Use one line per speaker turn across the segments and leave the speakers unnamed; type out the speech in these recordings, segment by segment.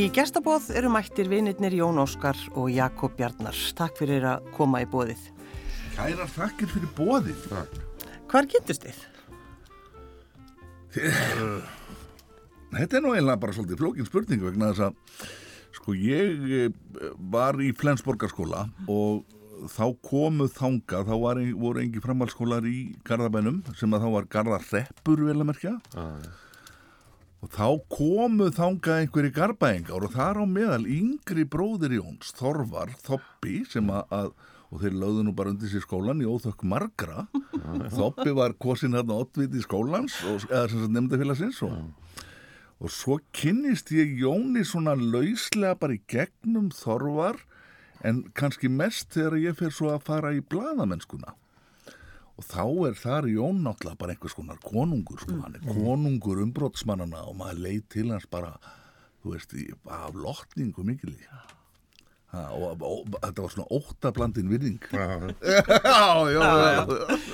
Í gestabóð eru mættir vinirnir Jón Óskar og Jakob Bjarnar. Takk fyrir að koma í bóðið.
Kærar þakkir fyrir bóðið.
Hvar kynntust þið?
Þetta er nú eiginlega bara svolítið flókin spurning vegna þess að sko ég eh, var í Flensborgarskóla og þá komu þanga, þá var, voru engi framhaldsskólar í Garðabænum sem að þá var Garðarreppur vel að merkja. Ah, ja. Og þá komu þangað einhverji garbæðingar og þar á meðal yngri bróðir Jóns, Þorvar, Þoppi, sem að, og þeir lögðu nú bara undir sér skólan í óþökk margra. Þoppi var kosin hérna ótviti í skólans, og, eða sem sagt nefndafélagsins og, og svo kynnist ég Jóni svona lauslega bara í gegnum Þorvar, en kannski mest þegar ég fer svo að fara í bladamennskuna og þá er þar Jón náttúrulega bara einhvers konar konungur sko, hann er mm. konungur umbrótsmannana og maður leið til hans bara þú veist, af lotningu mikil ha, og, og, og þetta var svona óttablandin virðing.
Já, já, já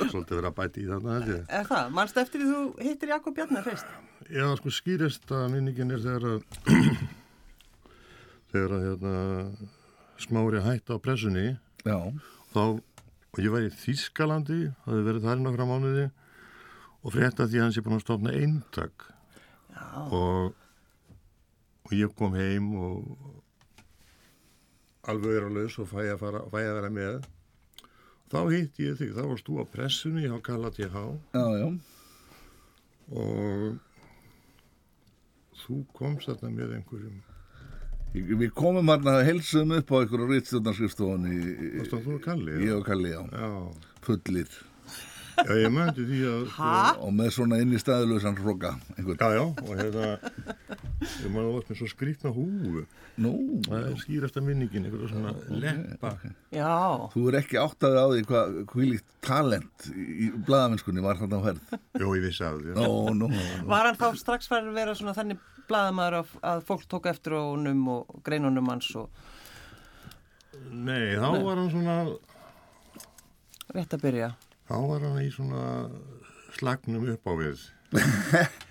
Svolítið verið að bæti í þarna
Er það? Mannst eftir því þú hittir Jakob Bjarnar fyrst?
Já, sko skýrist að minningin er þegar að þegar að hérna, smári hætt á pressunni.
Já.
Þá og ég var í Þískalandi, það hefði verið þar nokkra mánuði og frétta því að hans er búin að stofna eintak. Og, og ég kom heim og alveg er á laus og fæ að, fara, fæ að vera með. Þá hitt ég þig, þá varst þú á pressunni ég hafa kallat ég há og þú komst þarna með einhverjum
Við komum hérna að helsum upp á einhverju rítstjórnarskrifstofunni
Þú stóð þú og Kalli?
Ég og Kalli, já,
já.
Fullir
Já, ég mændi því að
Hæ?
Og með svona inn í staðlöðsan hroka
Já, já, og hérna Ég maður að það með svo skrítna húfu.
Nú?
Það er skýrasta minningin, einhverju svona okay, leppa. Okay.
Já.
Þú er ekki áttaði á því hvað hvílíkt talent í bladamennskunni var þarna á herð
Jó, ég vissi að því
Nó, nó
Var hann þá strax færið að vera svona þannig blaðamæður að, að fólk tók eftir honum og greinunum hans og...
Nei, þá Nei. var hann svona
Rétt að byrja.
Þá var hann í svona slagnum upp á við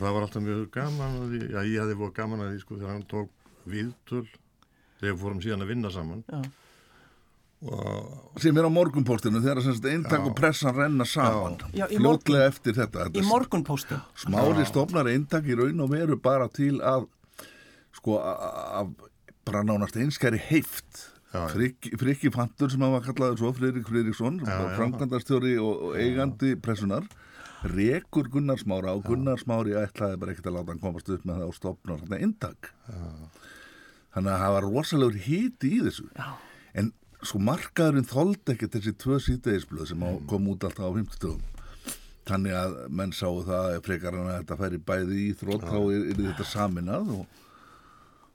Það var alltaf mjög gaman því, já ég hefði búið gaman að því sko þegar hann tók viðtöl þegar við fórum síðan að vinna saman.
Já.
Sem er á morgunpóstinu þegar eintak og pressan renna saman.
Já,
fljótlega eftir þetta,
þetta í morgunpóstinu
smári stofnar eintak í raun og veru bara til að sko að bara nánast einskæri heift. Frikki Fantur sem hafa kallaði svo Fridrik Fridriksson framkvæmdarstjóri og, og eigandi pressunar rekur Gunnar Smára og Gunnar Smári ætlaði bara ekkert að láta hann komast upp með það og stopna svona eintak þannig að það var rosalegur híti í þessu.
Já.
en sko markaðurinn þóldi ekki þessi tvö sítegisblöð sem mm. kom út alltaf á 50 þannig að menn sáu það frekar en að þetta færi bæði í þrótt þá er, er þetta saminað og,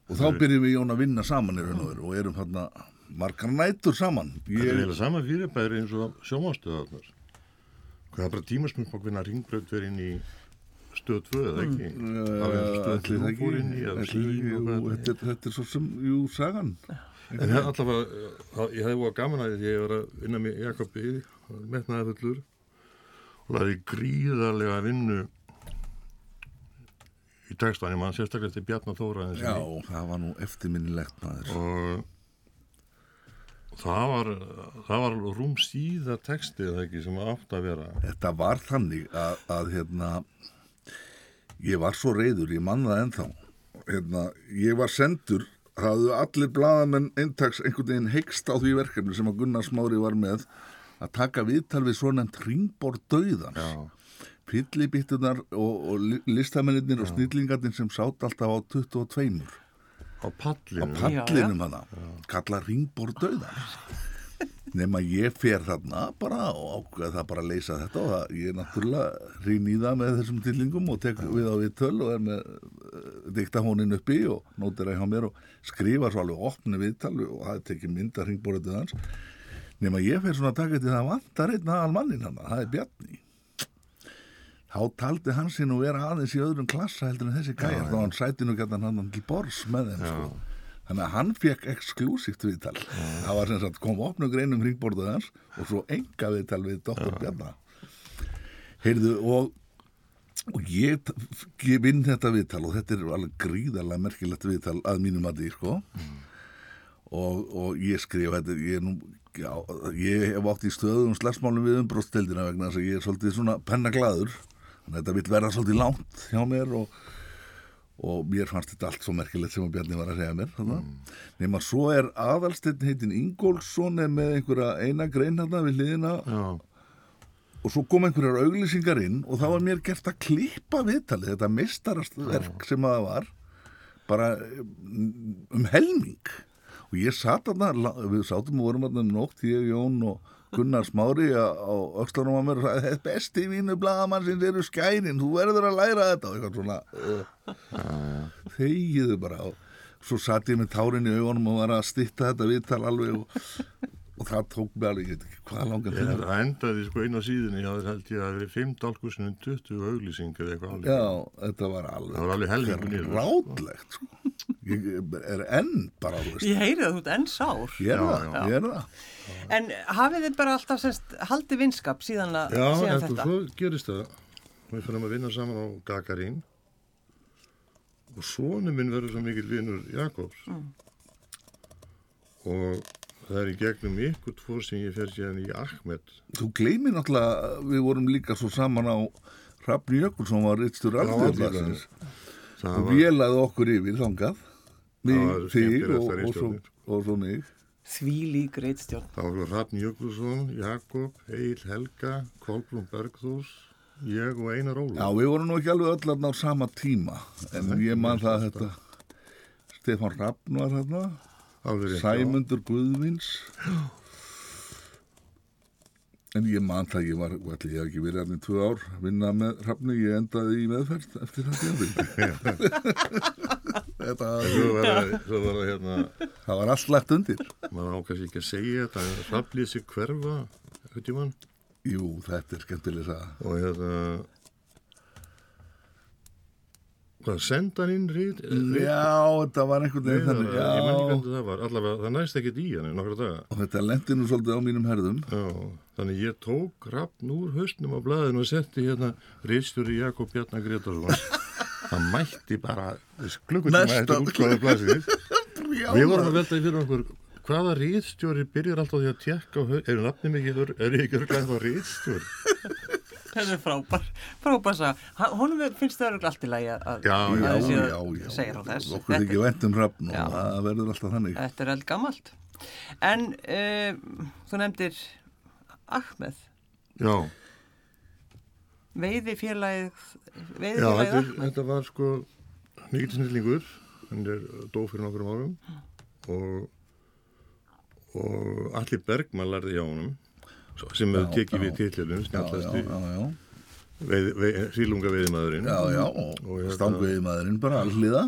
og þá byrjum við Jón að vinna saman í raun og veru og erum hérna margar nætur saman.
Það er eiginlega sama fyrirbæri eins og sjómanstöðarnar hvað er bara tímasmjönd bak vinna ringbröð verið inn í stöð 2 eða ekki?
Það er stöð 3 fór inn í þetta er. svo sem, jú, sagan.
En það allavega, ég hefði búið gaman að ég var að vinna með Jakobi metnaði fullur og laði gríðarlega vinnu í textan, ég maður sérstaklega til Bjarnar Þóra
Já, það var nú eftirminnilegt maður.
Og það var það var rúm síða textið ekki sem átt að vera.
Þetta var þannig að, að hérna ég var svo reyður, ég mannaði ennþá. Hérna, ég var sendur hafðu allir bladamenn eintaks einhvern veginn heikst á því verkefni sem að Gunnar Smári var með að taka viðtal við svona ringbór döðans fyllibittunar og, og listamennir og snillingarnir sem sátt alltaf á 22
á pallinum,
á pallinum hana kalla ringbór döðans nema ég fer þarna bara og ákveða það bara að leysa þetta og það, ég er náttúrulega rín í það með þessum tillingum og tek við á við töl og er með uh, dikta hónin uppi og nótir að hjá mér og skrifa svo alveg opni viðtal og það tekir mynda hringborðið hans nema ég fer svona að taka til það vantar einn aðal mannin hann, það er Bjarni þá taldi hans inn og vera aðeins í öðrum klassa heldur en þessi gæjar þá hann sæti nú gætan hann til bors með þeim sko Þannig að hann fekk exklusíft viðtal. Mm. Það var sem sagt kom opnum greinum hringborðuð hans og svo enga viðtal við Dr. Bjarnar. Heyrðu og og ég, ég vinn þetta viðtal og þetta er alveg gríðarlega merkilegt viðtal að mínum að því sko og, og ég skrifa þetta ég, nú, já, ég hef átt í stöðum slagsmálum við umbróðstildina vegna þess að ég er svolítið svona pennaglaður þannig að þetta vil verða svolítið langt hjá mér og, og mér fannst þetta allt svo merkilegt sem að Bjarni var að segja mér mm. nema svo er aðalstinn heitin Ingólfsson með einhverja eina grein hérna við hliðina.
Já,
og svo kom einhverjar auglýsingar inn og þá var mér gert að klippa viðtalið þetta mistarast verk sem að það var bara um, um helming. Og ég satt la- við sátum og vorum þarna um nótt, ég, Jón og Gunnar Smári á, á öxlarum á mér og sagði, besti vínu blagamann sem eru skænin, þú verður að læra þetta. Og eitthvað svona uh, þegiðu bara og svo satt ég með tárin í augunum og var að stytta þetta viðtal alveg og, og það tók mig alveg, ég veit ekki hvað langan
ég,
tíma
það endaði sko á síðunni, já, það held ég að það verið 5 dálkursunum 20 auglýsingar eða eitthvað alveg.
Já, þetta var alveg
Það var alveg helmingur niður, sko.
Rátlegt, sko. Ég er enn bara, þú veist.
Ég heyri það, þú ert enn sár.
Ég er
Já,
það,
já.
ég er það.
En hafið þið bara alltaf semst, haldið vinskap síðan, að,
Já,
síðan
eftir
þetta?
svo gerist það. Við fyrir að vinna saman á Gagarín og sonu minn verður svo mikil vinnur Jakobs. Og það er í gegnum ykkur tvo sem ég fer síðan í Ahmed.
Þú gleymir náttúrulega, við vorum líka svo saman á Hrafn Jökulsson var alþjóðblasins
Það
og
var,
vélaði okkur yfir þangað. Mig,
Það
þig og, og,
ritstjórnin.
og svo mig.
Því lík reitstjórn.
það var Rafn Jökulsson, Jakob, Egil Helga, Kolbrún Bergþús, ég og Einar Óla.
Já, við vorum nú ekki alveg öll þarna á sama tíma, en
Nei,
ég man það að þetta, Stefán Hrafn var þarna,
Alveg.
Sæmundur Guðvins en ég man það ég var, ætli ég hef ekki verið í tvö ár vinna með Hrafni, ég endaði í meðferð eftir það þetta
það, svo var hérna,
það var allt lagt undir.
Maður ákast ekki að segja þetta, en Rafnlið sig hverfa, eitthvað tímann,
jú, þetta er skemmtileg það
og hérna, hvað, senda hann inn rít?
já, þetta var einhvern veginn þannig
var- ég man ekki
já,
hvernig það var, allavega, það næst ekkert í hann í nokkra daga.
og þetta lendi nú svolítið á mínum herðum
Já, þannig ég tók Rafn úr hausnum á blaðinu og setti hérna rítstjóri Jakob Bjarnar Gretarsson. Það mætti bara klukkutíma eftir útskóða blaðsins.
já,
Við vorum að velta í fyrir okkur hvaða rítstjóri byrjar alltaf því að tjekka á haug, eru nafnum ekki, er ekki
Það er frábær, frábær sá. Honum finnst það örugglega allt í lagi að,
Já,
að
já, já,
segja frá þess.
okkur
Þetta-
ekki vænt um Hrafn og það verður alltaf þannig.
Þetta er eld gammalt. En uh, þú nefndir Ahmed,
Já,
veiði félagið, veiði
já
félagið
þetta,
Ahmed.
þetta var sko mikill snillingur, hann er dó fyrir nokkrum árum. Og, og Alli Bergman lærði hjá honum sem
Já,
tekið
já.
við veið, veið, sílunga veiðmaðurinn
já, já,
Og hérna-
stangveiði maðurinn bara alliða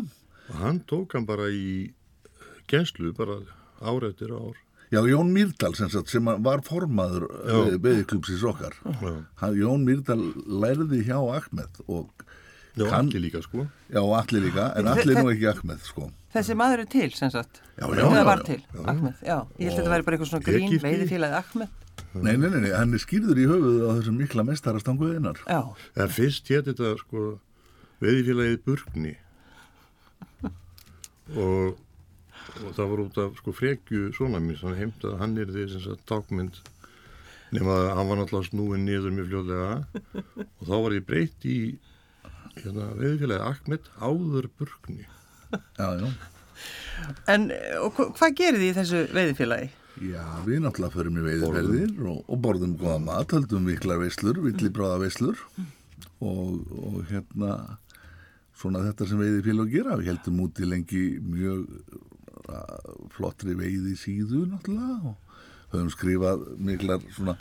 og hann tók hann bara í genslu bara ár eftir ár
Já, Jón Mýrdal sem, sagt, sem var formaður beðiklúpsins okkar.
Já.
Hann, Jón Mýrdal lærði hjá Ahmed og
Já,
Kann-
allir líka sko
já, allir líka, en allir nú ekki Ahmed, sko.
Þessi maður er til, sem sagt.
Já, já, já,
var
já.
til, Ahmed, já. Ég held að þetta væri bara eitthvað svona grín, veiði félagið Ahmed.
Nei, nei, nei, hann er skýrður í höfuðu á þessum mikla mestara stanguðinnar.
Já,
En fyrst hétt þetta sko veiðfélagið Burgni og, og það var út af sko frekju svona mín sem heimtað hann er því sem sagt tákmynd nema að hann var náttúrulega snúin niður mjög fljóðlega og þá var ég breytt í hérna, veiðfélagið Ahmed áður Burgni
Já, já.
en hvað gerir þið í þessu veiðifélagi?
Já, við náttúrulega förum í veiðferðir og, og borðum góða mat, höldum viklar veislur, villibráða veislur og, og hérna svona þetta sem veiði félag gera. Við heldum úti lengi mjög uh, flottri veiði síðu náttúrulega og höfum skrifað miklar svona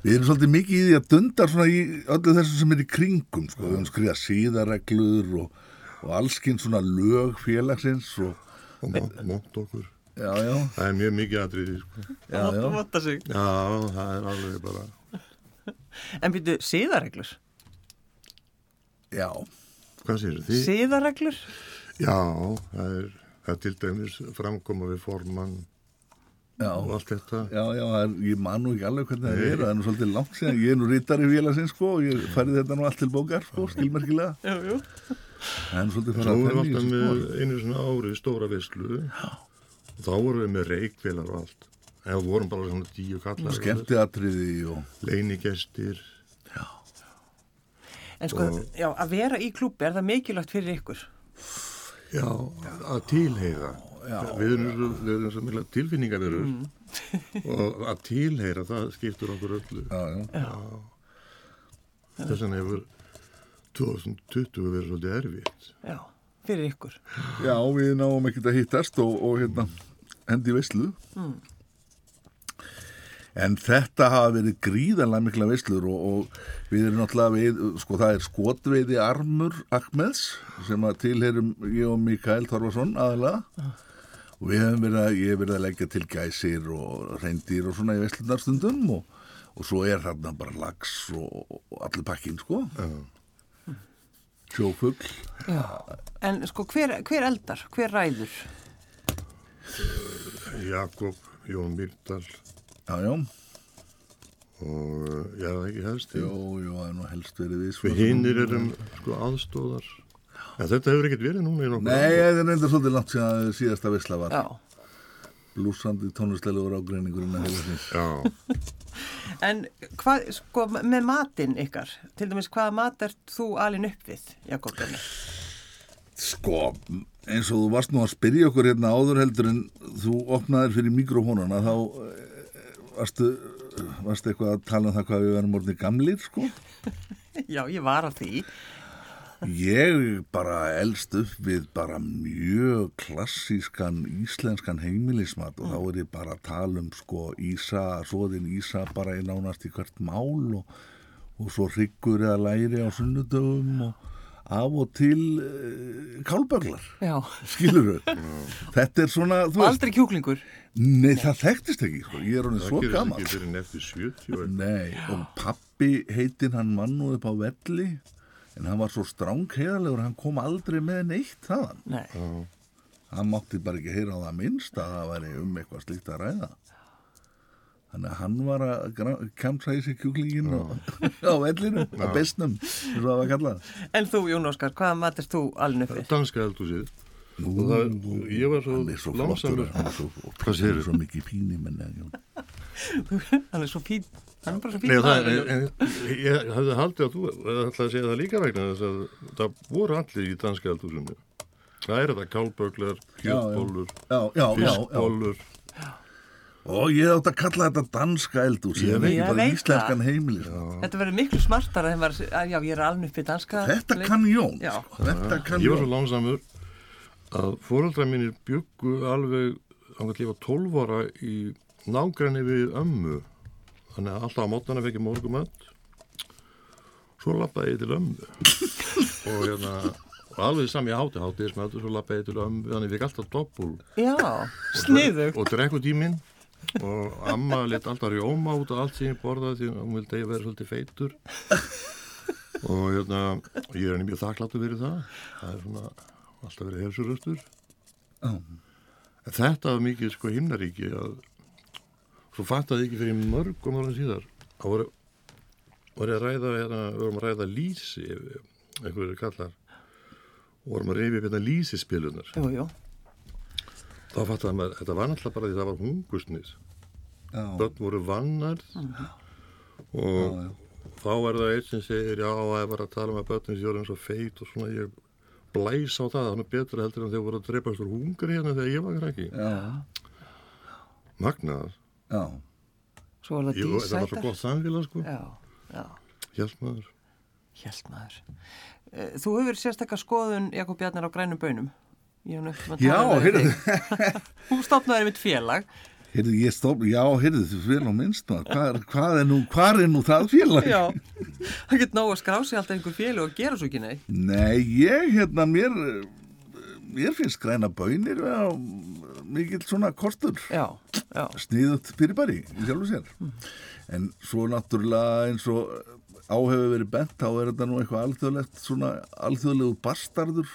Við erum svolítið mikið í því að dundar svona í öllu þessu sem er í kringum, sko. Við höfum skrifað síðareglur og, og allskinn svona lög félagsins og,
mónt okkur
já, já,
það er mjög mikið atriði sko.
já, já.
Vota sig.
já, það er alveg bara
En byrju, síðareglur?
Já,
hvað sér þið?
Síðareglur?
Já, það er, það er til dæmis framkoma við formann
Já.
og allt þetta.
Já, já, það er, ég man nú ekki alveg hvernig það er, það er nú svolítið langt síðan, ég er nú rítari félagsins, sko, og ég færði þetta nú allt til bókar, sko, skilmerkilega.
Jú, jú.
Það er nú svolítið
Svo
farið að
við
í
alltaf
þessu,
með
sko.
einu svona ári stóra veislu og þá vorum við með reikvélar og allt. En við vorum bara svona tíu kallar.
Skemmtiatriði og,
Leinigestir.
En sko, já, að vera í klúbi, er það mikilvægt fyrir ykkur?
Já, að tilheyra. Við erum svo, við erum svo mikla tilfinningaverur og að tilheyra það skiptur okkur öllu.
já, já,
Þess vegna hefur 2020 verið svolítið erfitt.
Já, fyrir ykkur.
já, við náum ekkert að hittast og, og hérna, hendi veislu. En þetta hafa verið gríðanlega mikla veislur og, og við erum náttúrulega við, sko það er skotveiði armur Akmeds sem að tilherum ég og Mikael Torfarsson aðalega og við hefum verið að, ég hef verið að leggja til gæsir og reyndir og svona í veislunar stundum og, og svo er þarna bara lags og, og allir pakkin sko. Sjófugl.
Já. En sko, hver, hver eldar? Hver ræður?
Jakob, Jón Myrdal
Já, já,
og já, það er ekki helst.
jú, jú, það er nú helst verið við.
Við hinnir erum sko aðstóðar. En þetta hefur ekkert verið núna í nokkuð.
Nei, það er reynda svolítið langt síðan síðasta veisla var.
Já.
Blúsandi tónlistlegur ágreiningurinn að heila því.
Já,
En hvað, sko, með matinn ykkar, til dæmis, hvaða mat ert þú alin upp við, Jakob?
Sko, eins og þú varst nú að spyrja okkur hérna áður heldur en þú opnaðir fyrir mikrofónana þá eh, varstu, varstu eitthvað að tala um það hvað við verðum orðin gamlir, sko.
Já, ég var að því.
Ég bara elst upp við bara mjög klassískan íslenskan heimilismat og þá er ég bara að tala um sko Ísa, svoðin Ísa bara í nánast í hvert mál og, og svo hryggur eða læri á sunnudöfum og af og til uh, kálböglar,
Já.
skilur þau? Þetta er svona,
aldrei kjúklingur.
nei það þekktist ekki, sko. ég er
það
svo
gerir
gammal.
ekki fyrir nefti 70 og
Nei, og pappi heitin hann mann nú upp á velli en hann var svo strángheðalegur hann kom aldrei með neitt þaðan
Nei.
hann mátti bara ekki heyra á það minnst að það væri um eitthvað slíkt að ræða þannig að hann var að kemsa í sig kjúklingin á, á vellinu, á bestnum eins og það var kallað
En þú, Jón Óskar, hvaða mat ert þú upp við?
danska eldhúsið. Og það, ég var svo
hann er svo flottur hann er svo,
Hvað segirðu?
svo mikið píni menn
Hann er svo fín, hann er bara svo fín.
Nei, það,
maður.
en, en, ég hefði haldið að þú ætlaði að segja það líka vegna þess að það voru allir í danska eldhúsinu. Það er þetta kálböglar,
já, já, já, já.
fiskbólur.
Og ég átt að kalla þetta danska eldús
Ég veit-
bara íslenskan heimilis
Þetta verður miklu smartara að, já, ég er alin upp við danska.
þetta kann Jón sko. þetta kann
Ég var svo
Jón
lánsamur að fóröldra mínir byggu alveg þannig að ég var 12 ára í nágræni við ömmu. Þannig að alltaf á mótana fekk ég morgumönd. Svo lappaði ég til ömmu. og hérna, og alveg sami háti háti svo lappaði ég til ömmu. Þannig að ég fekk alltaf doppul.
Já, sniðu.
Og drekku tíminn. Og amma let alltaf rjóma út af allt sem ég borðaði því hún vildi að ég vera svolítið feitur. og hérna, og ég er henni mjög þakkláttu fyrir það. Það er svona alltaf verið hefsuröstur.
Já.
En þetta var mikið sko himnaríki að svo fattaði ekki fyrir mörgum árum síðar að voru, voru að ræða hérna, vorum að ræða lýsi einhverju kallar og vorum að reyfi hérna lýsispilunar
Jú, jú.
Þá fattaði maður, þetta var náttúrulega bara því það var hungusnið
Já.
börn voru vannar og þá er það eitt sem segir já, það er bara að tala um að börnin séu orðin svo feit og svona ég blæs á það, þannig betra heldur en þeir voru að dreipast úr hungri hérna þegar ég var krakki
Já,
magnaðar,
já,
Svo var það
Jú, þetta var svo
dísætar.
gott samfélag sko,
Já, já,
hjálp maður.
Hjælt maður. Eh, Þú hefur sérstakka skoðun, Jakob Bjarnar, á grænum bönum.
Já, heyrðu.
Þú stopnaði mitt félag.
heyrðu, ég stopp, já, heyrðu, þú á minnst hvað, hvað er nú, hvað er nú það félag?
Já, það getur nóg að skrá sig alltaf einhver félag og gera svo ekki neitt.
Nei, ég, hérna, mér, mér finnst græna bönir mikill svona kostur,
Já, já,
sniðut fyrir bæri, í sjálfu sér. En svo náttúrulega eins og áhefur verið bent, þá er þetta nú eitthvað alþjóðlegt, svona alþjóðlegu bastardur,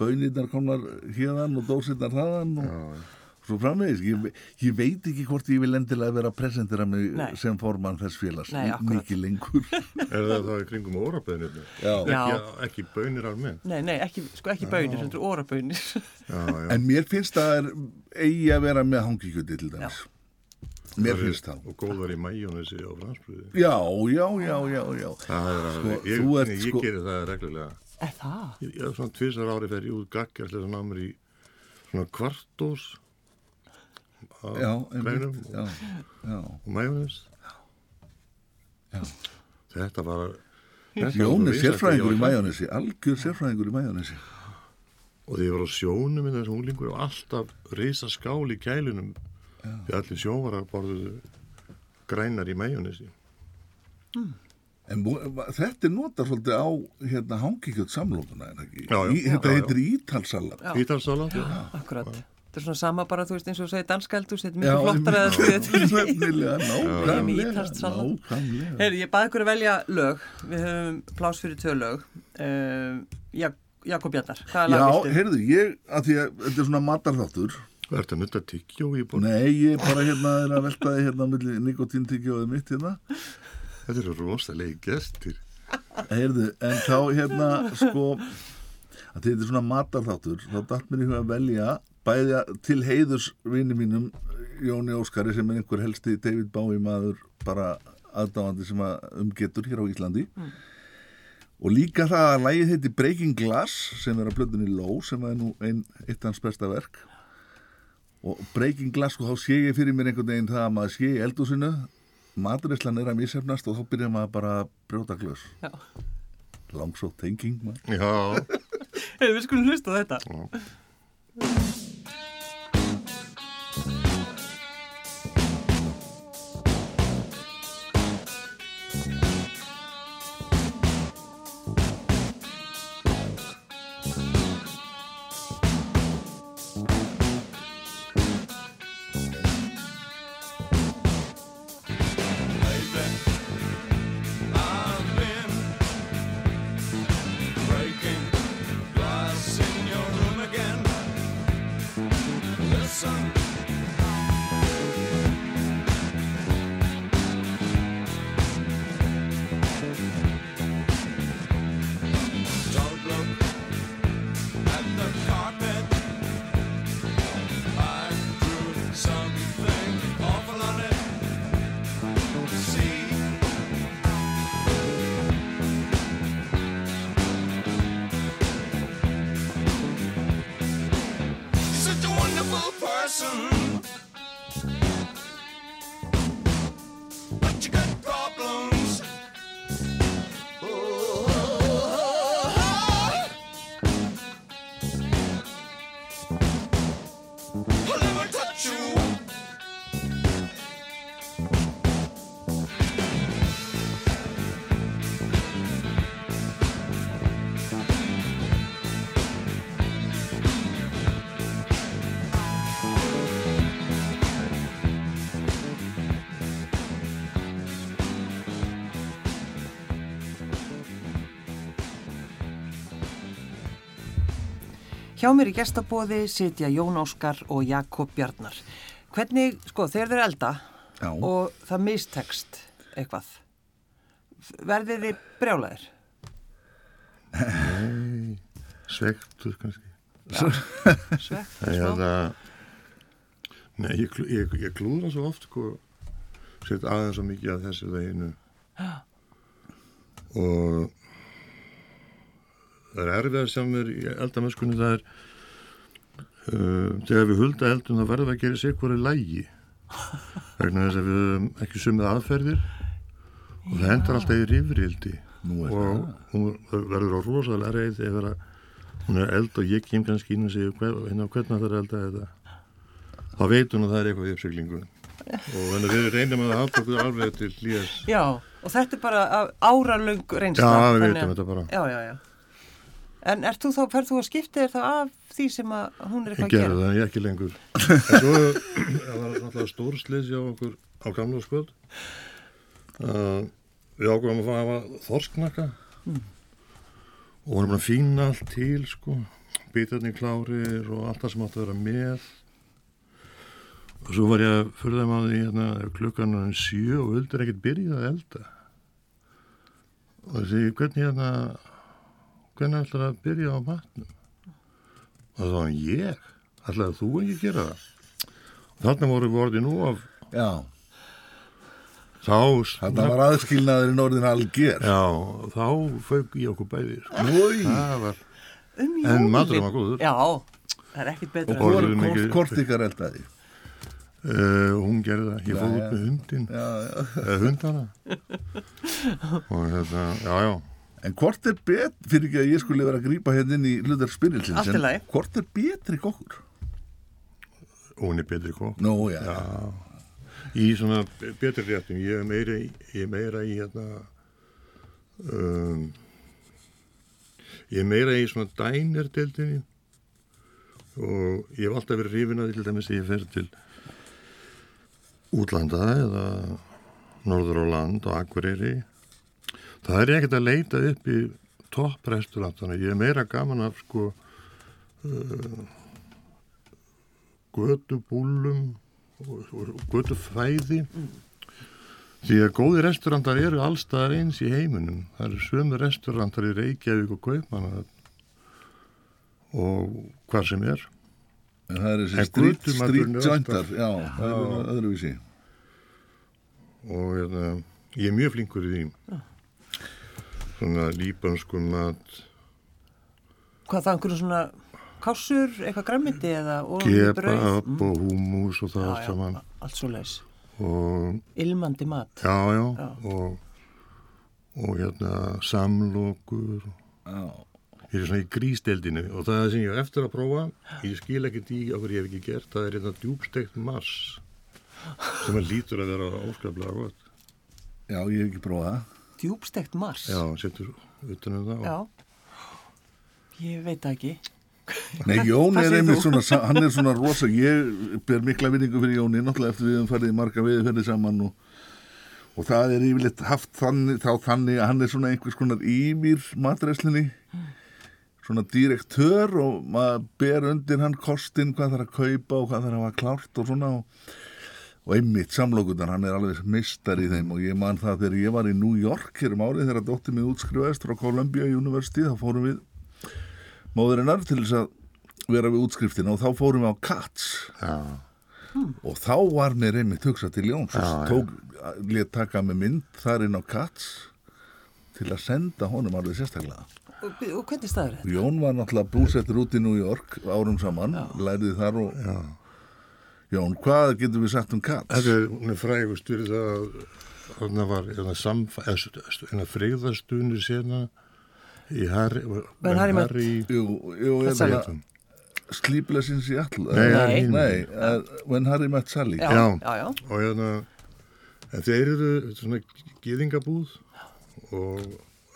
bönirnar komnar hérðan og dósirnar þaðan og svo framvegis ég, ég veit ekki hvort ég vil endilega vera að presentera mig
Nei.
sem formann þess félags mikið lengur
Er það þá í kringum óraböðinir?
Já.
Já.
Ekki, ekki bönir almennt?
Nei, nei, ekki, sko ekki bönir, þetta er orabönir.
Já, já.
en mér finnst það er eigi að vera með hangikjöti til dæmis mér finnst það
Og góðar í mæjónesi og fransbröði.
já, já, já, já, já
Það er alveg, ég,
þú ert
ég,
sko-
gerir það reglulega.
Er það?
Ég, ég svona tvisar ári fer ég út gaggar til þess að ná mér í svona kvartós
já,
grænum
einmitt, já, já.
og mæjónes.
Já.
Þetta var...
Jón er sérfræðingur í mæjónesi algjör sérfræðingur í mæjónesi
Og því ég var á sjónum með þessu unglingur og alltaf reysa skál í kælunum því allir sjóvarar borðuðu grænar í mæjónesi.
En þetta er notað svolítið á hérna, hangikjöld samlókuna, en ekki?
Já, já.
Í, þetta
Já, já.
heitir ítalsalat.
Já.
Ítalsalat, já.
Akkurat. Þetta er svona sama bara, þú veist, eins og þú segir danskældur, þetta er
Já,
mikið flottara eða því þetta er
Nefnilega,
Með
nákvæmlega, nákvæmlega.
Heyri, ég baði ykkur að velja lög. Við höfum plás fyrir tvö lög. Uh, Jak Jakob Bjarnar, hvaða lag
Já,
viltu?
heyrðu, ég, að því að þetta er svona matarþáttur.
Það ert að nutta tyggjó í bótt.
Nei, ég bara hérna er að veltaði hérna milli nikotíntyggjóðu mitt hérna.
Þetta eru rosalegi gestir.
Heyrðu, en þá hérna, sko, að þetta er svona matarþáttur, þá dætt mér í huga að velja bæði að- til heiðurs vini mínum, Jóni Óskari, sem er einhver helsti David Bowie maður, bara aðdáandi sem að umgetur hér á Íslandi. Og líka það að lægið heiti Breaking Glass, sem er að blöndunni Low, sem er nú ein, eitt hans besta verk. Og Breaking Glass, og þá sé ég fyrir mér einhvern veginn það að maður sé í eldúsinu, maturislan er að misefnast og þá byrjar maður bara að brjóta glös.
Já.
Langsótt tenging maður.
Já,
við skulum hlusta á þetta.
Breaking you.
Hjá mér í gestabóði sitja Jón Óskar og Jakob Bjarnar. Hvernig, sko, þeir elda
Já.
og það mistekst eitthvað, verðið þið brjálæðir?
svektur kannski. Er
smá?
það... Nei, ég, ég, ég klúðra svo oft, sko, sett aðeins svo mikið að þessu veginu. Og það er erfið sem er í eldamöskunni, það er, uh, þegar við hulda eldum, það verður að gera sér hverju lægi. Vegna þess að við höfum ekki sumið aðferðir og það endar alltaf í rifrildi.
Nú er
og hún verður á rosalega reyð þegar að hún er eld og ég kem kannski inn og segja hérna, hvernig það er elda þetta þá veit hún að það er eitthvað í uppsiglingu og þannig að við reynum að hafa okkur alveg til hlýjas
Já, og þetta er bara af áralöng reynsla.
Já, við
að-
þetta bara.
Já, já, já. En þú þá, ferð þú að skipta þér þá af því sem að hún er
ég
eitthvað að
gerði
gera?
það, ég ekki lengur. En svo það var náttúrulega stórslis hjá okkur á gamla skvöld uh, við ákveðum að fá að hafa þorsknakka og vorum bara að fína allt til sko, bitarnir klárir og allt það sem átti að vera með. Og svo var ég að furða maður því hérna klukkan hann sjö og vildur ekkert byrja að elda. Og segi hvernig hérna hvernig ætlar að byrja á matnum og það var hann ég ætlaði þú ekki að gera það og þarna voru við orðið nú af
Já,
þá
þetta var aðskilnaðurinn orðin alger.
já, þá fauk í okkur bæði sko.
Új,
það var
Um
En maturinn var góður.
Já, það er ekkit betra.
Og
en-
borðuðu
hvort, hvort,
mikið-
hvort ykkar eldaði?
uh, hún gerði það, ég fóð upp með hundin
Já, já.
eða hundana og hérna, já, já
En hvort er bet, fyrir ekki að ég skulle vera að grípa hérna inn í hlutar spyrilsins,
lagi.
hvort er betri kokkur?
hún er betri kók
Nú, já,
já. í svona betri réttum ég er meira, í- ég er meira í hérna um, ég er meira í svona dænerdildinni og ég hef alltaf verið hrifin að því til dæmis að ég fer til útlanda eða norður á land og Akureyri það er ekkert að leita upp í topprestaurantana ég er meira gaman af sko uh, gödubúlum og, og gödufæði því að góði restaurantar eru allstaðar eins í heiminum. Það eru sömu restaurantar í Reykjavík og Kaupmanna og hvað sem er.
En það er þessi
alltaf-
já, það er öðruvísi.
og hérna, ég er mjög flinkur í því svona líbansku mat
Hvað það, einhverju svona kássur, eitthvað græmiti eða brauð?
kebab og húmus og það
Já,
allt
já,
saman
allt svo leis.
og
Ilmandi mat.
já, já,
Já.
og og hérna samlokur
Já,
ég er svona í grísteldinu og það er sem ég hef eftir að prófa ég skil ekkert í okkur ég hef ekki gert það er hérna djúbstegt mars sem að lítur að vera óskaplega gott
já, ég hef ekki prófað það.
Djúbstekt mars.
já, setur utan um það
Já. Ég veit ekki.
Nei, Jón er einmitt svona, hann er svona rosa, ég ber mikla vinningu fyrir Jóni, náttúrulega eftir við höfum farið í marga viðferði saman og, og það er yfirleitt haft þannig, þá þannig að hann er svona einhvers konar yfir matræslinni, svona direktör og maður ber undir hann kostin, hvað þarf að kaupa og hvað þarf að hafa klárt og svona og, og einmitt samlokutan, hann er alveg mistar í þeim. Og ég man það þegar ég var í New York hér um árið þegar dóttir mig útskrifaðist frá Columbia University, þá fórum við móðurinnar til þess að vera við útskriftina. Og þá fórum við á Katz
já,
og þá var mér einmitt hugsað til Jóns. Og tók, let taka með mynd þar inn á Katz til að senda honum alveg sérstaklega.
Og, og hvernig staður þetta?
Jón var náttúrulega búsettur út í New York árum saman, læriði þar og
já.
Jón, hvað getum við sagt um Katz?
Þetta er, hún er frægust fyrir það að þarna var hérna freyðastunir sena í Harry,
Harry
Jú, jú, ég
Sally.
meina Sleepless in Seattle
Nei,
Nei.
er.
Nei, uh, When Harry Met Sally
Já,
Já.
já,
og hérna en þeir eru er svona gýðingabúð og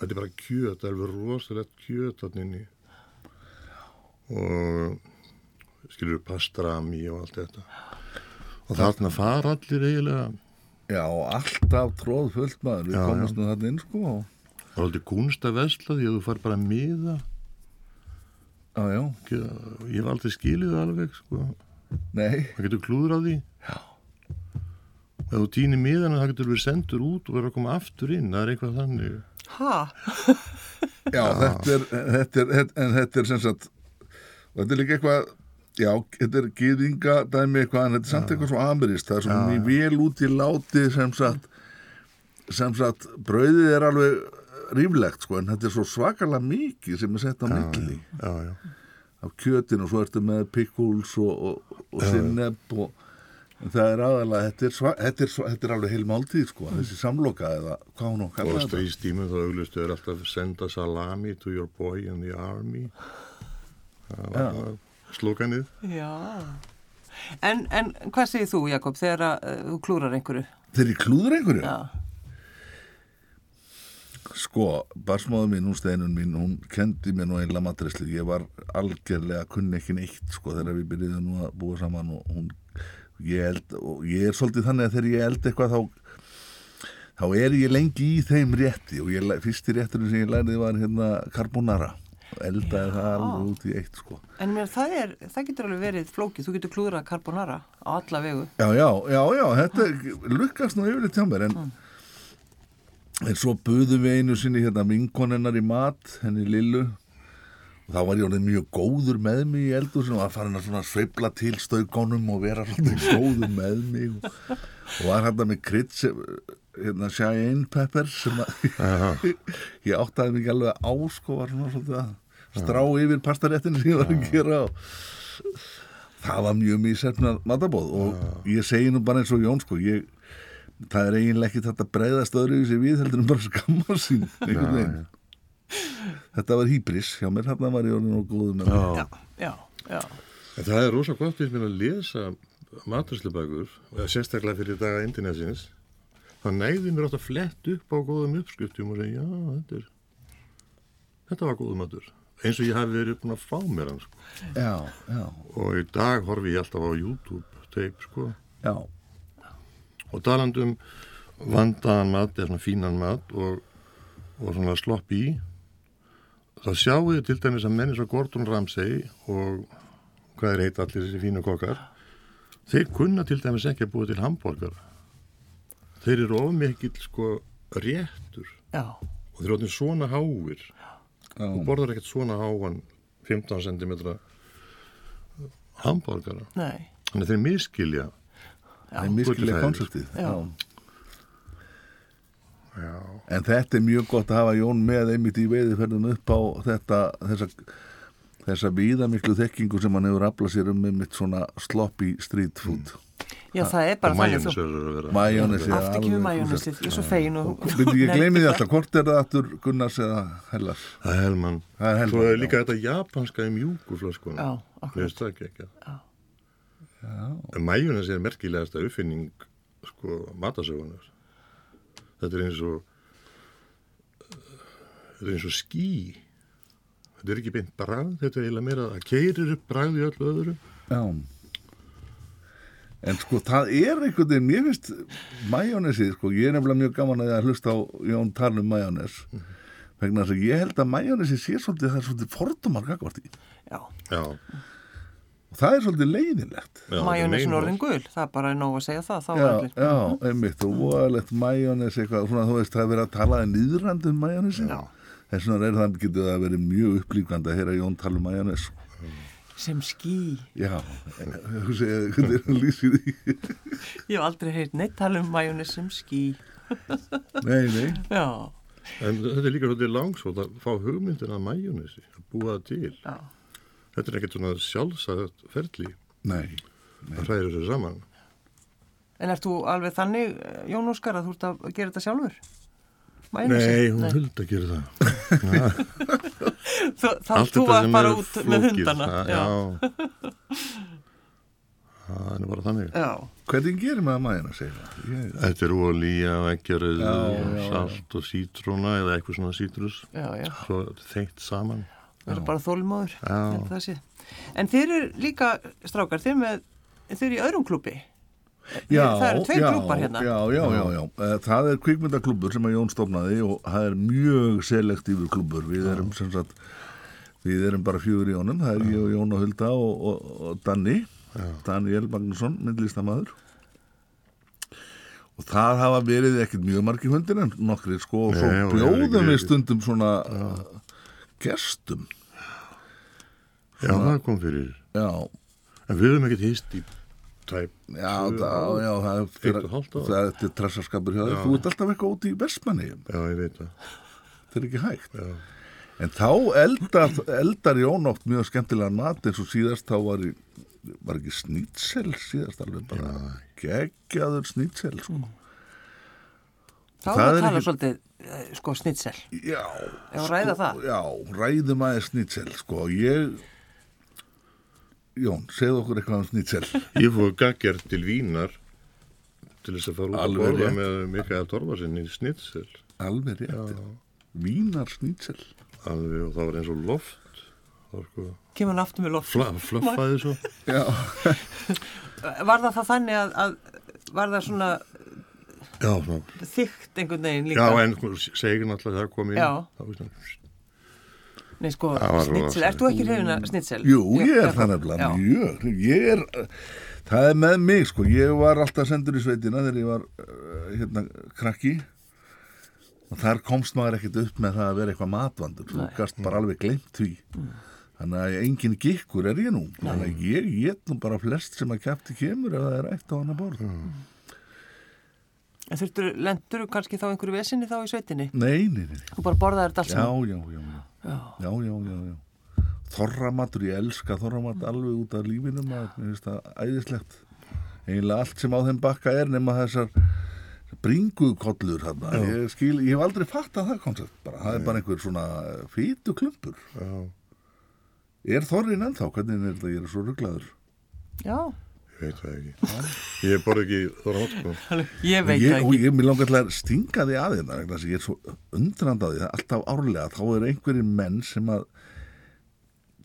þetta er bara kjöt, það er alveg rosalegt kjöt þarna inni og skilur pastrami og allt þetta. Og þarna fara allir eiginlega.
Já, alltaf tróð fullt maður, við
Já,
komumst nú þarna inn sko. Og-
það er aldrei kunst að vesla því að þú far bara að miða.
Já, já,
ég hef aldrei skilið það alveg sko.
nei,
það getur klúður á því. Já. Ef þú týnir miðan það getur verið sendur út og verður að koma aftur inn. Það er eitthvað þannig.
Ha?
já, þetta er, þetta er, þetta- en þetta er sem sagt, og þetta er líka eitthvað, já, þetta er gýðinga dæmi eitthvað, en þetta er samt eitthvað svo amirist, það er svo mjög vel út í láti sem sagt, sem sagt, brauðið er alveg ríflegt, sko, en þetta er svo svakalega mikið sem er sett á milli. af kjötin og svo ertu með pickles og, og, og og en það er aðalega, þetta er, sva, þetta, er þetta er alveg heil máltíð sko, þessi samloka eða hvað hún að
og stríðstímum þá auglistu er alltaf senda salami to your boy in the army. Það var slókanið
Já. En, en hvað segir þú, Jakob, þegar uh, þú klúrar einhverju?
Þeir í klúður einhverju?
Já.
Sko, barsmáðu mín, hún steinun mín, hún kendi mér nú einlega matreslu. Ég var algjörlega kunni ekki neitt, sko, þegar við byrjuðum nú að búa saman og hún, ég held, og ég er svolítið þannig að þegar ég held eitthvað þá, þá er ég lengi í þeim rétti og ég, fyrsti rétturinn sem ég læriði var hérna carbonara. Eldaði það alveg út í eitt sko.
En mér, það, er, það getur alveg verið flókið, þú getur klúðrað carbonara á alla vegu.
Já, já, já, já, þetta lukkast nú yfirleitt hjá mér en, en svo buðum við einu sinni hérna vinkonennar í mat, henni Lillu. Og þá var ég orðið mjög góður með mig í eldur sem var farin að svona sveifla til stöðgónum og vera svona góður með mig. Og, og var hérna með krydd sem hérna Cheyenne Pepper sem að ég áttaði mig ekki alveg á sko var svona að strá yfir pastaréttinu sem ég var að gera og það var mjög mísefnað matabóð og ég segi nú bara eins og Jón sko ég, það er eiginlega ekki þetta breyðast öðru sig við heldur en bara skamma sín einhvern veginn. þetta var hýbris hjá mér þarna var ég orðin og góðu með það.
Já, já, já.
Það er rosa gott við að lesa maturslubækur og sérstaklega fyrir daga internetsins það næði mér átt að flett upp á góðum uppskriftum og segja, já, þetta er þetta var góðum matur. Eins og ég hafi verið búin að fá mér hann sko.
já, já,
og í dag horfi ég alltaf á YouTube teip sko. Og talandum vandaðan mat eða svona fínan mat og, og svona slopp í þá sjáu þið til dæmis að menni svo Gordon Ramsay og hvað er heit allir þessi fínu kokkar þeir kunna til dæmis ekki að búa til hambúrgar þeir eru of mikill sko réttur.
Já,
og þeir eru orðin svona háir. Og
já,
borðar ekkert svona háan 15 cm hambúrgara
nei,
þannig að þeir miskilja
er konseptið.
Já.
já,
en þetta er mjög gott að hafa Jón með einmitt í veiðiferðum upp á þetta þessa, þessa víðamiklu þekkingu sem hann hefur aflað sér um einmitt svona sloppy street food
já, það er bara þannig þú
að vera
majónesi
Aftur ekki við majónisið, ég er svo fegin og...
Ég gleymi því alltaf, hvort er það aftur Gunnars eða Hellas?
Það er helmann.
Það er Hellmann,
Svo er líka þetta japanska í mjúku flöskunum.
Já,
Mér
akkurat.
finnst það ekki ekki.
Já.
En majónes er merkilegasta uppfinning sko matasögunar. Þetta er eins og þetta er eins og ský. Þetta er ekki beint bragð, þetta er eiginlega meira að keirir upp bragð í öllu öðru.
Já. En sko, það er einhvern veginn, mér finnst majónesið, sko, ég er nefnilega mjög gaman að ég að hlusta á Jón tala um majónes vegna þess að ég held að majónesið sé svolítið, það er svolítið fordumar gagvart í
Já,
Já.
og það er svolítið leiðinlegt
meinar.
orðin gul, það er bara nóg að segja það, þá
Já,
allir.
já, einmitt og voðalegt majónes eitthvað, svona þú veist, það er verið að tala í um majónesi
Já.
þess vegna er það getur það verið mjög upplýkvandi að heyra Jón tala um majónes
Sem ský.
Já, þú segir, hvernig er hann lýsir því
Ég hef aldrei heyrt neitt tala um majónis sem ský.
Nei, nei
Já,
En þetta er líka svolítið langsótt að fá hugmyndin að majónesi, að búa það til.
já.
Þetta er ekkert svona sjálfsagt ferli
Nei,
að hræður þessu saman.
En ert þú alveg þannig, eh, Jón Óskar, að þú ert að gera þetta sjálfur?
Nei, hún huld að gera það.
Þú, þá,
Allt
þú var bara
er
út með
flókið,
hundana.
það- Já. Það er bara þannig.
Já.
hvernig gerir maður majónes segir það? Ég,
Þetta er ólíja og ekkjaröðu,
Já, já, já.
salt og sítróna eða eitthvað svona sítrus.
Já, já.
Svo þeitt saman.
Það eru bara þólmóður.
Já.
En þeir eru líka, strákar, þeir, með, þeir eru í öðrum klúbi.
Já,
það eru tveir
já,
klúbar hérna.
Já, já, já, já. Eh, Það er kvikmyndaklúbur sem að Jón stofnaði og það er mjög selektífur klúbur. Við erum sem sagt, við erum bara fjögur í honum. Það er ég og Jón og Hulda og, og, og Danni, Daniel Magnusson, myndlistamæður. Og það hafa verið ekkert mjög margir hundir en nokkri sko og svo bjóðum við stundum svona gestum.
Já, það kom fyrir.
Já,
En við höfum ekkert hýst í tæp.
já, það, já, það er fyrir, það er trassaskapur hjá þér. Þú ert alltaf eitthvað út í Vestmanni.
Já, ég veit það.
Það er ekki hægt.
Já.
En þá eldar, eldar Jón oft mjög skemmtilegan mat eins og síðast þá var, var ekki snýtsel síðast alveg bara geggjaður snýtsel sko.
Þá
Það
er að tala
ekki-
svolítið, eh, sko, snitsel.
Já,
það.
Já, ræðum aðeins snýtsel sko. Ég Jón, segðu okkur eitthvað um snýtsel
Ég fóð gaggjart til Vínar til þess að fara út að
Alveg
borða
rétt.
með Mikael Torfarsson í Snitsel.
Alveg rétt Vínar snýtsel
Alveg og það var eins og loft. Það var sko,
Kemur hann aftur með loft.
fla, flöffaði svo.
Já,
Var það það þannig að, að var það svona
Já, svona
þygt einhvern veginn líka?
Já, en sko, segir náttúrulega það kom inn.
Já.
Það var svona,
Nei, sko, snitsel, ert þú ekki hrifin að snitsel?
Jú, ég er það nefnilega mjög, ég er, það er með mig sko, ég var alltaf sendur í sveitina þegar ég var uh, hérna krakki. Og þar komst maður ekkert upp með það að vera eitthvað matvandur, þú gast bara alveg glemt því. Þannig að engin gikkur er ég nú, þannig að ég get nú bara flest sem að kæfti kemur ef það er eitt á hana borð
En þurftur, lendur kannski þá einhverju vesinni þá í sveitinni?
Nei, nei, nei,
Þú bara borðaðir þetta allt
já,
saman?
já, já, já, já, já, já, já. Þorramatur, ég elska þorramat alveg út af lífinu maður, mér finnst það æðislegt. Eiginlega allt sem á þeim bakka er nema þessar bringukollur hann, ég skil, ég hef aldrei fattað það koncept bara, það er bara einhver svona fýtu klumpur
Já,
er þorrin ennþá, hvernig er þetta, ég er svo rugglaður
Já,
veit það ekki. Ég borði ekki þóra átt, sko.
ég veit
ég,
það
og
ekki.
ég mér langar til að stinga því að hérna vegna þess að ég er svo undrand á því að alltaf árlega þá eru einhverjir menn sem að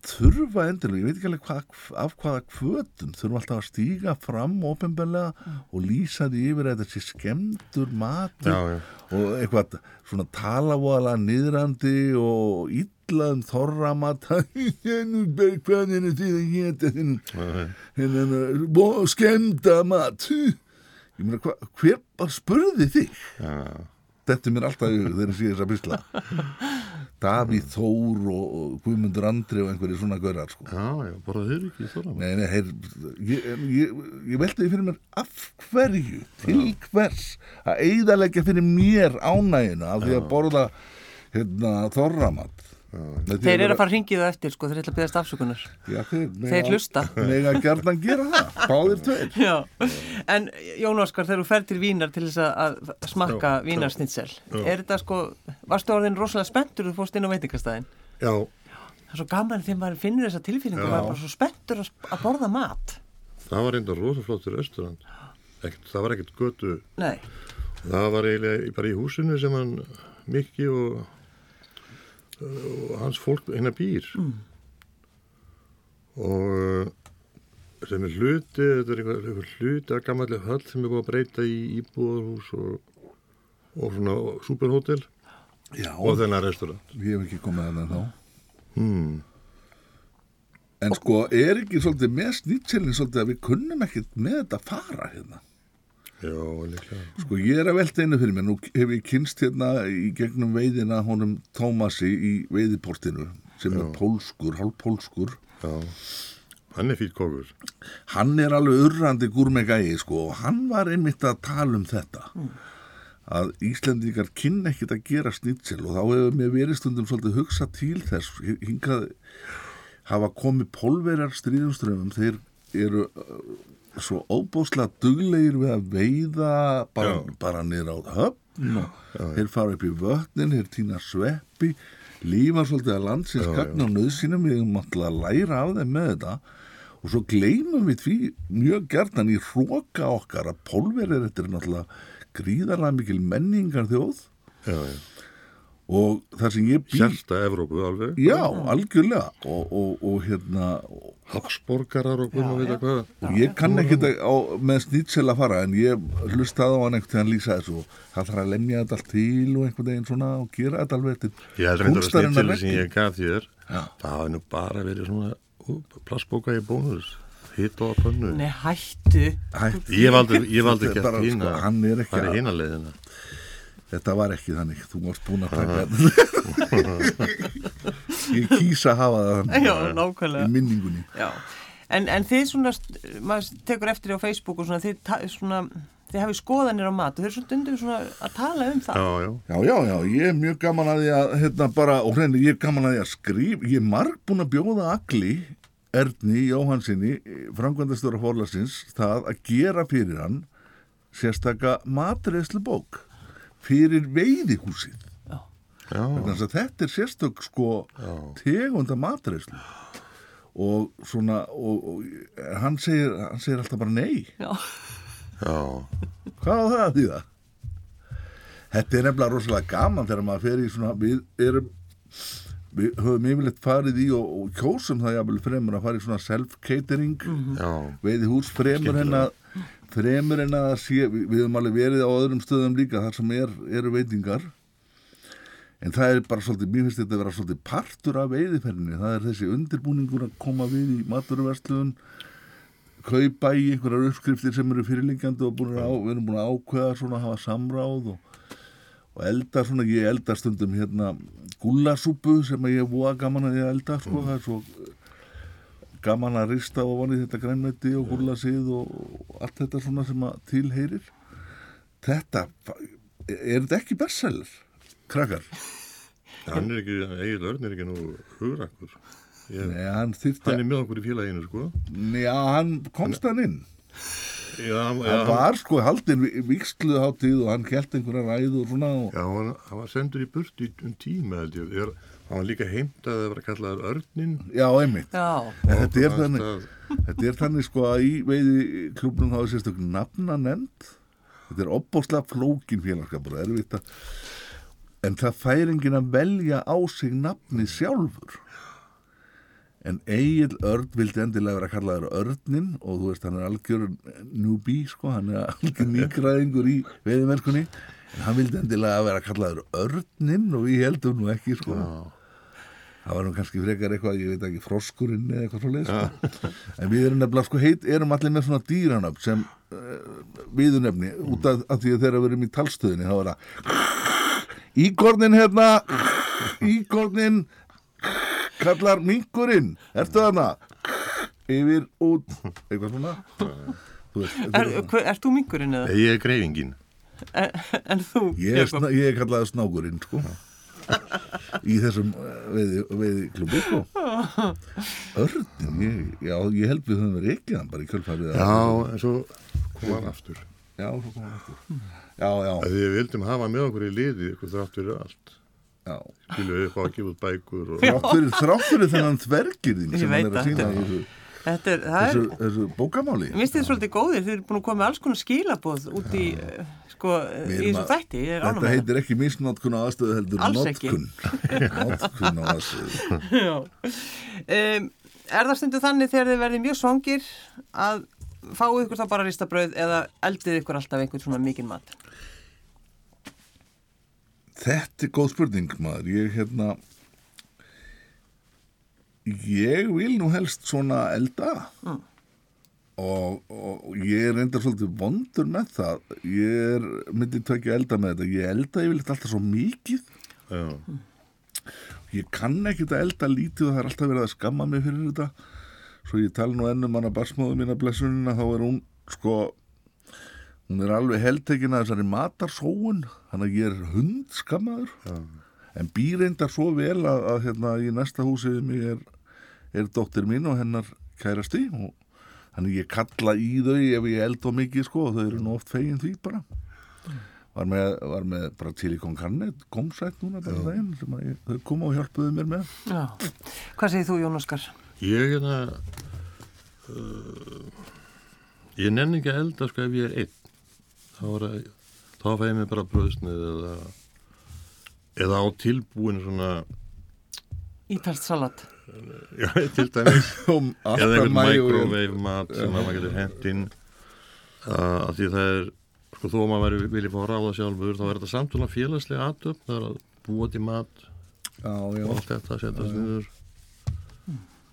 þurfa endilega, ég veit ekki alveg hvað, af hvaða kvötum þurfa alltaf að stíga fram ofinbeglega og lýsa því yfir að þetta sé skemmtur matur
Já, já.
og eitthvað svona talavoðalega niðrandi og illa um þorramat nú ber hvað er því að geta hérna skemmta mat. Ég meina hva, hver bara spurði þig?
Já,
þetta er mér alltaf þegar ég sé þessa písla Davíð Þór og, Guðmundur Andri og einhverju svona gaurar sko.
já, já, borði þeir ekki þóra.
Nei, nei, heyr, ég, ég, ég velti því fyrir mér af hverju, til hvers að eigðalegja fyrir mér ánægina af því að borða hérna, þorramat Nei,
Þeir eru að fara að ringið það eftir, sko, þeir ætla að byggast afsökunar.
Já, þeir,
Þeir hlusta.
Mega gerðan gera það, báðir tveir
Já, en Jón Óskar, þegar þú fer til Vínar til þess að að smakka
Já,
Vínarsnitsel, er þetta sko, varstu orðin rosalega spenntur þú fórst inn á veitingastæðin?
Já,
Það er svo gaman þegar maður finnur þessa tilfinningu, maður er bara svo spenntur að, að borða mat.
það var enda rosaflottur restaurant. Ekkert, það var ekkert götu.
Nei,
Það var eiginlega bara í húsinu sem hann Mikki og, og hans fólk hérna býr. Og uh, sem er hluti, þetta er einhver, einhver hluti að gammalli höll sem er búið að breyta í íbúðarhús og, og svona superhótel
Já,
og þennan restaurant.
ég hef ekki komið að það þá
Hmm.
En sko, er ekki svolítið með snýtselin svolítið að við kunnum ekkert með þetta fara hérna
Já, líklega.
Sko ég er að velta einu fyrir mér, nú hef ég kynst hérna í gegnum veiðina honum Tómasi í veiðiportinu sem er pólskur, hálf pólskur.
Já, hann er fýtt kókur.
Hann er alveg urrandi gúrmegægi sko og hann var einmitt að tala um þetta. Að Íslendingar kynna ekkit að gera snitsel og þá hefur mér verið stundum svolítið hugsa til þess. Hingað hafa komið pólverjar stríðumströmmum, þeir eru svo óbúslega duglegir við að veiða bara, bara niður á höfn. Þeir fara upp í vötnin, þeir týna sveppi lífa svolítið að landsins gagna nöðsynum við erum alltaf að læra af þeim með þetta. Og svo gleymum við því mjög gertan í hróka okkar að pólverið þetta er náttúrulega gríðarlega mikil menningar þjóð
Já, já.
Og þar sem ég bý
Sérsta Evrópu alveg.
já, algjörlega og, og, og hérna og
Hafsborgarar og hvernig að hvað.
og ég kann ekki þetta með snitsel að fara en ég hlustaði á hann einhvern veginn lýsa þessu og það þarf að lemja þetta allt til og einhvern veginn svona og gera þetta alveg til
Ég held reyndar að
kúnstarinn
snittileg
verki.
sem ég gaf þér,
Já.
það hafi nú bara verið svona ú, plastbóka í bónus, hitt og að pönnu.
nei, hættu.
Hætt,
Ég valdi, ekki
Þetta
að hýna,
hann er ekki
það
að-
er hýna leiðina.
Þetta var ekki þannig. Þú varst búin að taka þetta ég kýsa að hafa það
Já, nákvæmlega.
í minningunni.
Já, en, en þið svona, maður tekur eftir á Facebook og svona, þið, svona, þið hafið skoðanir á mat. Og þið eru svona stundum svona að tala um það.
Já, já,
Já, já, ég er mjög gaman að því að hérna bara, og hreinu, ég er gaman að því að skrifa ég er marg búin að bjóða Agli Erni Jóhansinni framkvæmdastóra fórlasins það að gera fyrir hann sérstaka matreðslu bók fyrir veiðihúsið.
Já,
þetta er sérstök sko tegunda matreðslu og svona og, og hann, segir, hann segir alltaf bara nei.
Já,
já,
Hvað á það að þýða? Þetta er nefnilega rosalega gaman þegar maður fer í svona, við erum, við höfum yfirleitt farið í og, og kjósum það jafnvel fremur að fara í svona self-catering,
já,
veiði hús fremur en að, fremur en að sé, við, við höfum alveg verið á öðrum stöðum líka þar sem er, eru veitingar. en það er bara svolítið, mér finnst þetta að vera svolítið partur af veiðiferðinni, það er þessi undirbúningur að koma við í maturverslun kaupa í einhverjar uppskriftir sem eru fyrirlingjandi og að, á, við erum búin að ákveða svona að hafa samráð og, og elda svona, ég elda stundum hérna gullasúpu sem að ég er búa gaman að ég elda sko, það er svo gaman að rista ofan í þetta grænmeti og gullasið og, allt þetta svona sem að tilheyrir þetta, er þetta ekki bestseller? Krakkar?
Hann er ekki, Egil Örn er ekki nú hugrakkur.
Hann þyrfti
hann er með okkur í félaginu, sko.
Já, hann komst hann inn
Já, hann, já,
var sko haldin viksluðháttíð og hann kelt einhverja ræð og svona og,
já hann, hann var sendur í burt í um tíma, held ég. er- Hann var líka heimt að það var að kalla það Örnin.
Já, einmitt.
Já,
En þetta er þannig Þetta er þannig sko að í veiði klubnum þá er sérstök nafna nefnd Þetta er opbóðslega flókin félagskapur erfitt að en það fær enginn að velja á sig nafni sjálfur. En Egil Örn vildi endilega vera kallaður Örnin og þú veist hann er algjör newbie sko, hann er algjör nýgræðingur í veiðimennskunni. En hann vildi endilega vera kallaður Örnin og við heldum nú ekki sko það var nú kannski frekar eitthvað, ég veit ekki, froskurinn eða eitthvað svo leið sko. en við erum nefnilega sko heit, erum allir með svona dýranöfn sem uh, viðunefni út af, af því að þegar við erum í talstöðinni þá er það Ígornin hérna Ígornin kallar minkurinn. Ertu þarna? Yfir út. Eitthvað svona. Þú veist,
er,
er-
hver, ert þú mingurinn eða?
Ég er greifingin.
En, en þú?
ég er, sna, ég er kallaði snákurinn sko í þessum klubi sko Örnin, ég, já, ég held við höfum verið ekki hann bara í kjölfarið að-
Já, en svo kom hann aftur.
já, svo kom hann aftur já, já,
Að við vildum hafa með okkur í liði ykkur þrátt fyrir allt.
já
Skilu upp á að gefa út bækur og...
þrátt fyrir, þrátt fyrir þennan þvergirðin
Ég
sem hann
veit
er að sína
þetta
í þessu,
Þetta er, það er,
þessu, þessu bókamáli
Mér finnst þið svolítið góðir, þið eru búin að koma með alls konar skilaboð út í, uh, sko,
Við
í þessum þætti, er
Þetta heitir ekki misnotkun á aðstöðu heldur
Alls ekki.
notkun Notkun á aðstöðu.
Um, er það stundu þannig þegar þið verðið mjög svangir að fáið ykkur þá bara ristabrauð eða eldið ykkur alltaf einhvern svona mikinn mat?
Þetta er góð spurning maður Ég hérna Ég vil nú helst svona elda.
Mm.
og, og ég er reyndar svolítið vondur með það. Ég er myndi tökja elda með þetta. Ég elda yfirleitt alltaf svo mikið.
Já,
Ég kann ekkit að elda lítið og það er alltaf verið að skamma mig fyrir þetta. Svo ég tala nú ennum hana barsmóðu mína blessunina þá er hún sko hún er alveg heldtekin að þessari matarsóun. Þannig að ég er hund skammaður
já,
en býr reyndar svo vel að, að hérna í næsta húsi við mig er, er dóttir mín og hennar kærasti og þannig ég kalla í þau ef ég eld og mikið sko og þau eru nú oft fegin því bara var með, var með bara til í konkarni komsætt núna bara daginn sem að ég, þau koma og hjálpuðu mér með
Já. Hvað segir þú, Jón Óskar?
Ég er það uh, ég nenni ekki að elda sko ef ég er einn þá er að þá fæ ég mig bara bröðsnið eða eða á tilbúin svona
Ítalst salat.
Já, til dæmis. Eða einhvern microwave mat sem að maður getur hent inn. Uh, af því það er sko þó að maður vilji fá að ráða sjálfur þá er þetta samtúrlega félagslega atöp það er að búa til mat
já, já,
og allt þetta að setjast niður.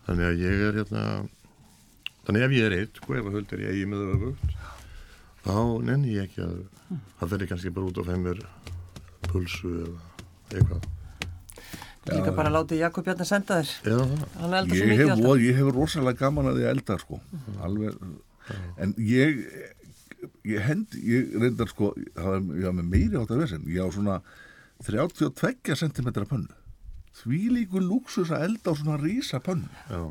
Þannig að ég er hérna þannig ef ég er eitt sko ef að höld er ég eigi með öfugt þá nenni ég ekki að það fer ég kannski bara út fæ mér pulsu eða eitthvað
Líka bara láti Jakob Bjarni senda þér.
eða það
Hann eldar svo
ég
mikið
hef, vo- ég hef rosalega gaman að því að elda sko. Alveg en ég ég hend, ég reyndar sko það var, ég var með meiri átt að vesen. Ég á svona 32 cm pönnu. Því líkur lúksus að elda á svona rísa pönnu.
Já,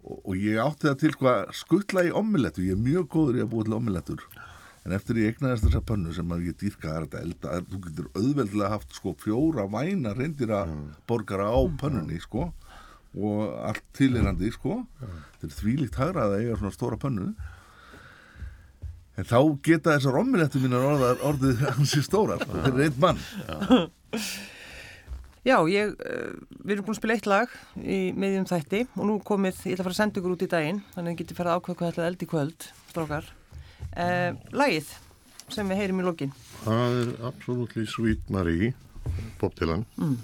og, og ég átti það til hvað skuttla í omelettu, ég er mjög góður í að búa til omelettur en eftir ég egnaðist þessa pönnu sem að ég dýrka er þetta elda er- þú getur auðveldlega haft sko fjóra væna reyndira borgara á pönnunni sko og allt tilirandi sko. Þetta er þvílíkt hægra að eiga svona stóra pönnu. En þá geta þessar omelettu mínar orðar, orðið hansi stóra sko, fyrir einn mann.
Já, ég, uh, við erum búin að spila eitt lag í miðjum þætti og nú komið, ég ætla að fara að senda ykkur út í daginn þannig að þið getið farið að ákveða hvað ætlaði eldi í kvöld strákar. Uh, lagið sem við heyrim í lokin.
það er Absolutely Sweet Marie Bob Dylan. Mm.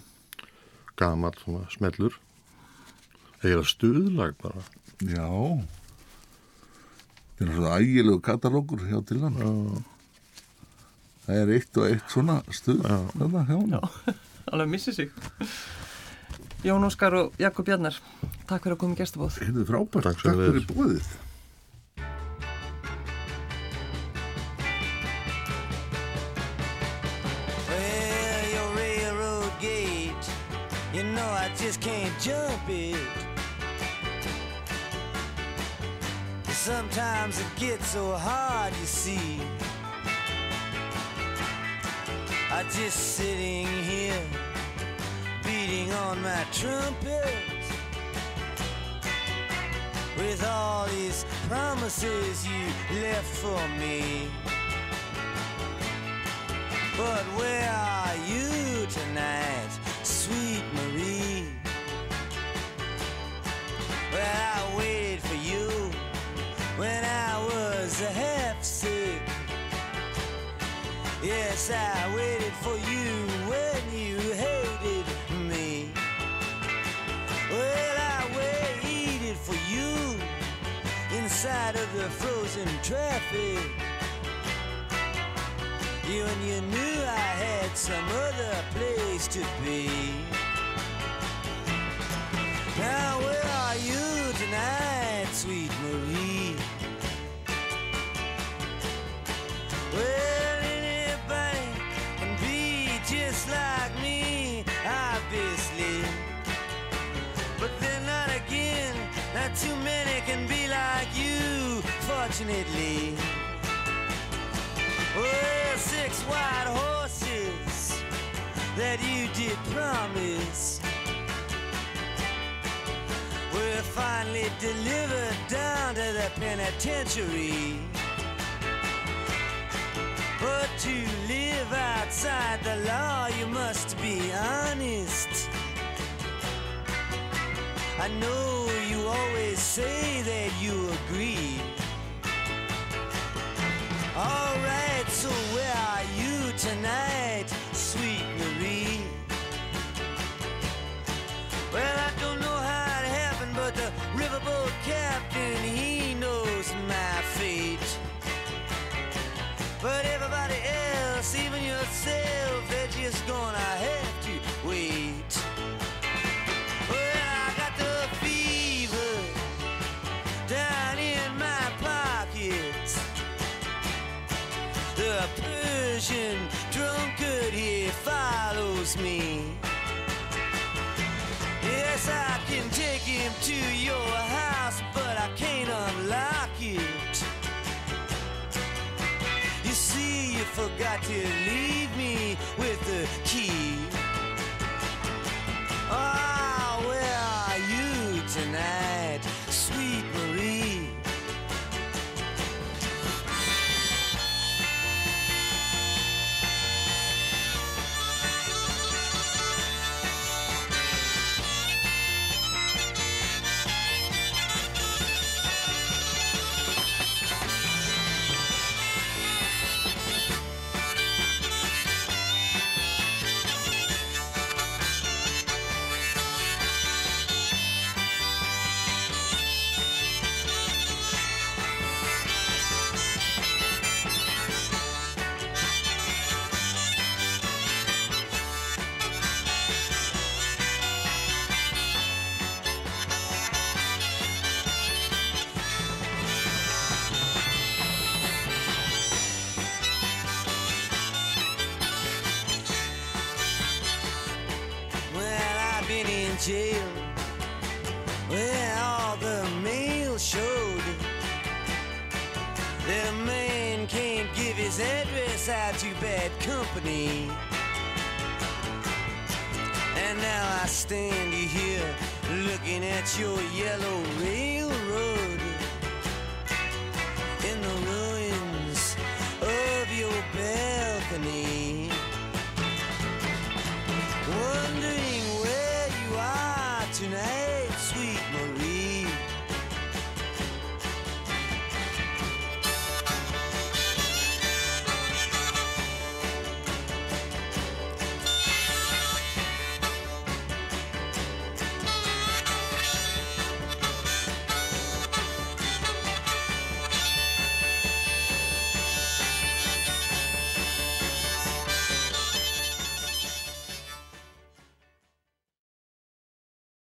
gamall svona smellur. Eða stuðlag bara.
Já. Það er svona ægilegu katalógur hjá til hann Það er eitt og eitt svona stuð þarna hjá hann
Já, alveg missi sig. Jón Óskar og Jakob Bjarnar, takk fyrir að koma í gestabóð.
Þetta er frábært,
Takk
takk fyrir búið
just can't jump it. Sometimes it gets so hard, you see. I just sitting here, beating on my trumpet. With all these promises you left for me. But where are you tonight, Yes, I waited for you when you hated me. Well, I waited for you inside of the frozen traffic. You and you knew I had some other place to be. Now where are you tonight, sweet Marie? Well, too many can be like you, fortunately. Well, six white horses that you did promise were finally delivered down to the penitentiary. But to live outside the law, you must be honest. I know you always say that you agree. Alright, so where stand here looking at your yellow railroad in the ruins of your balcony.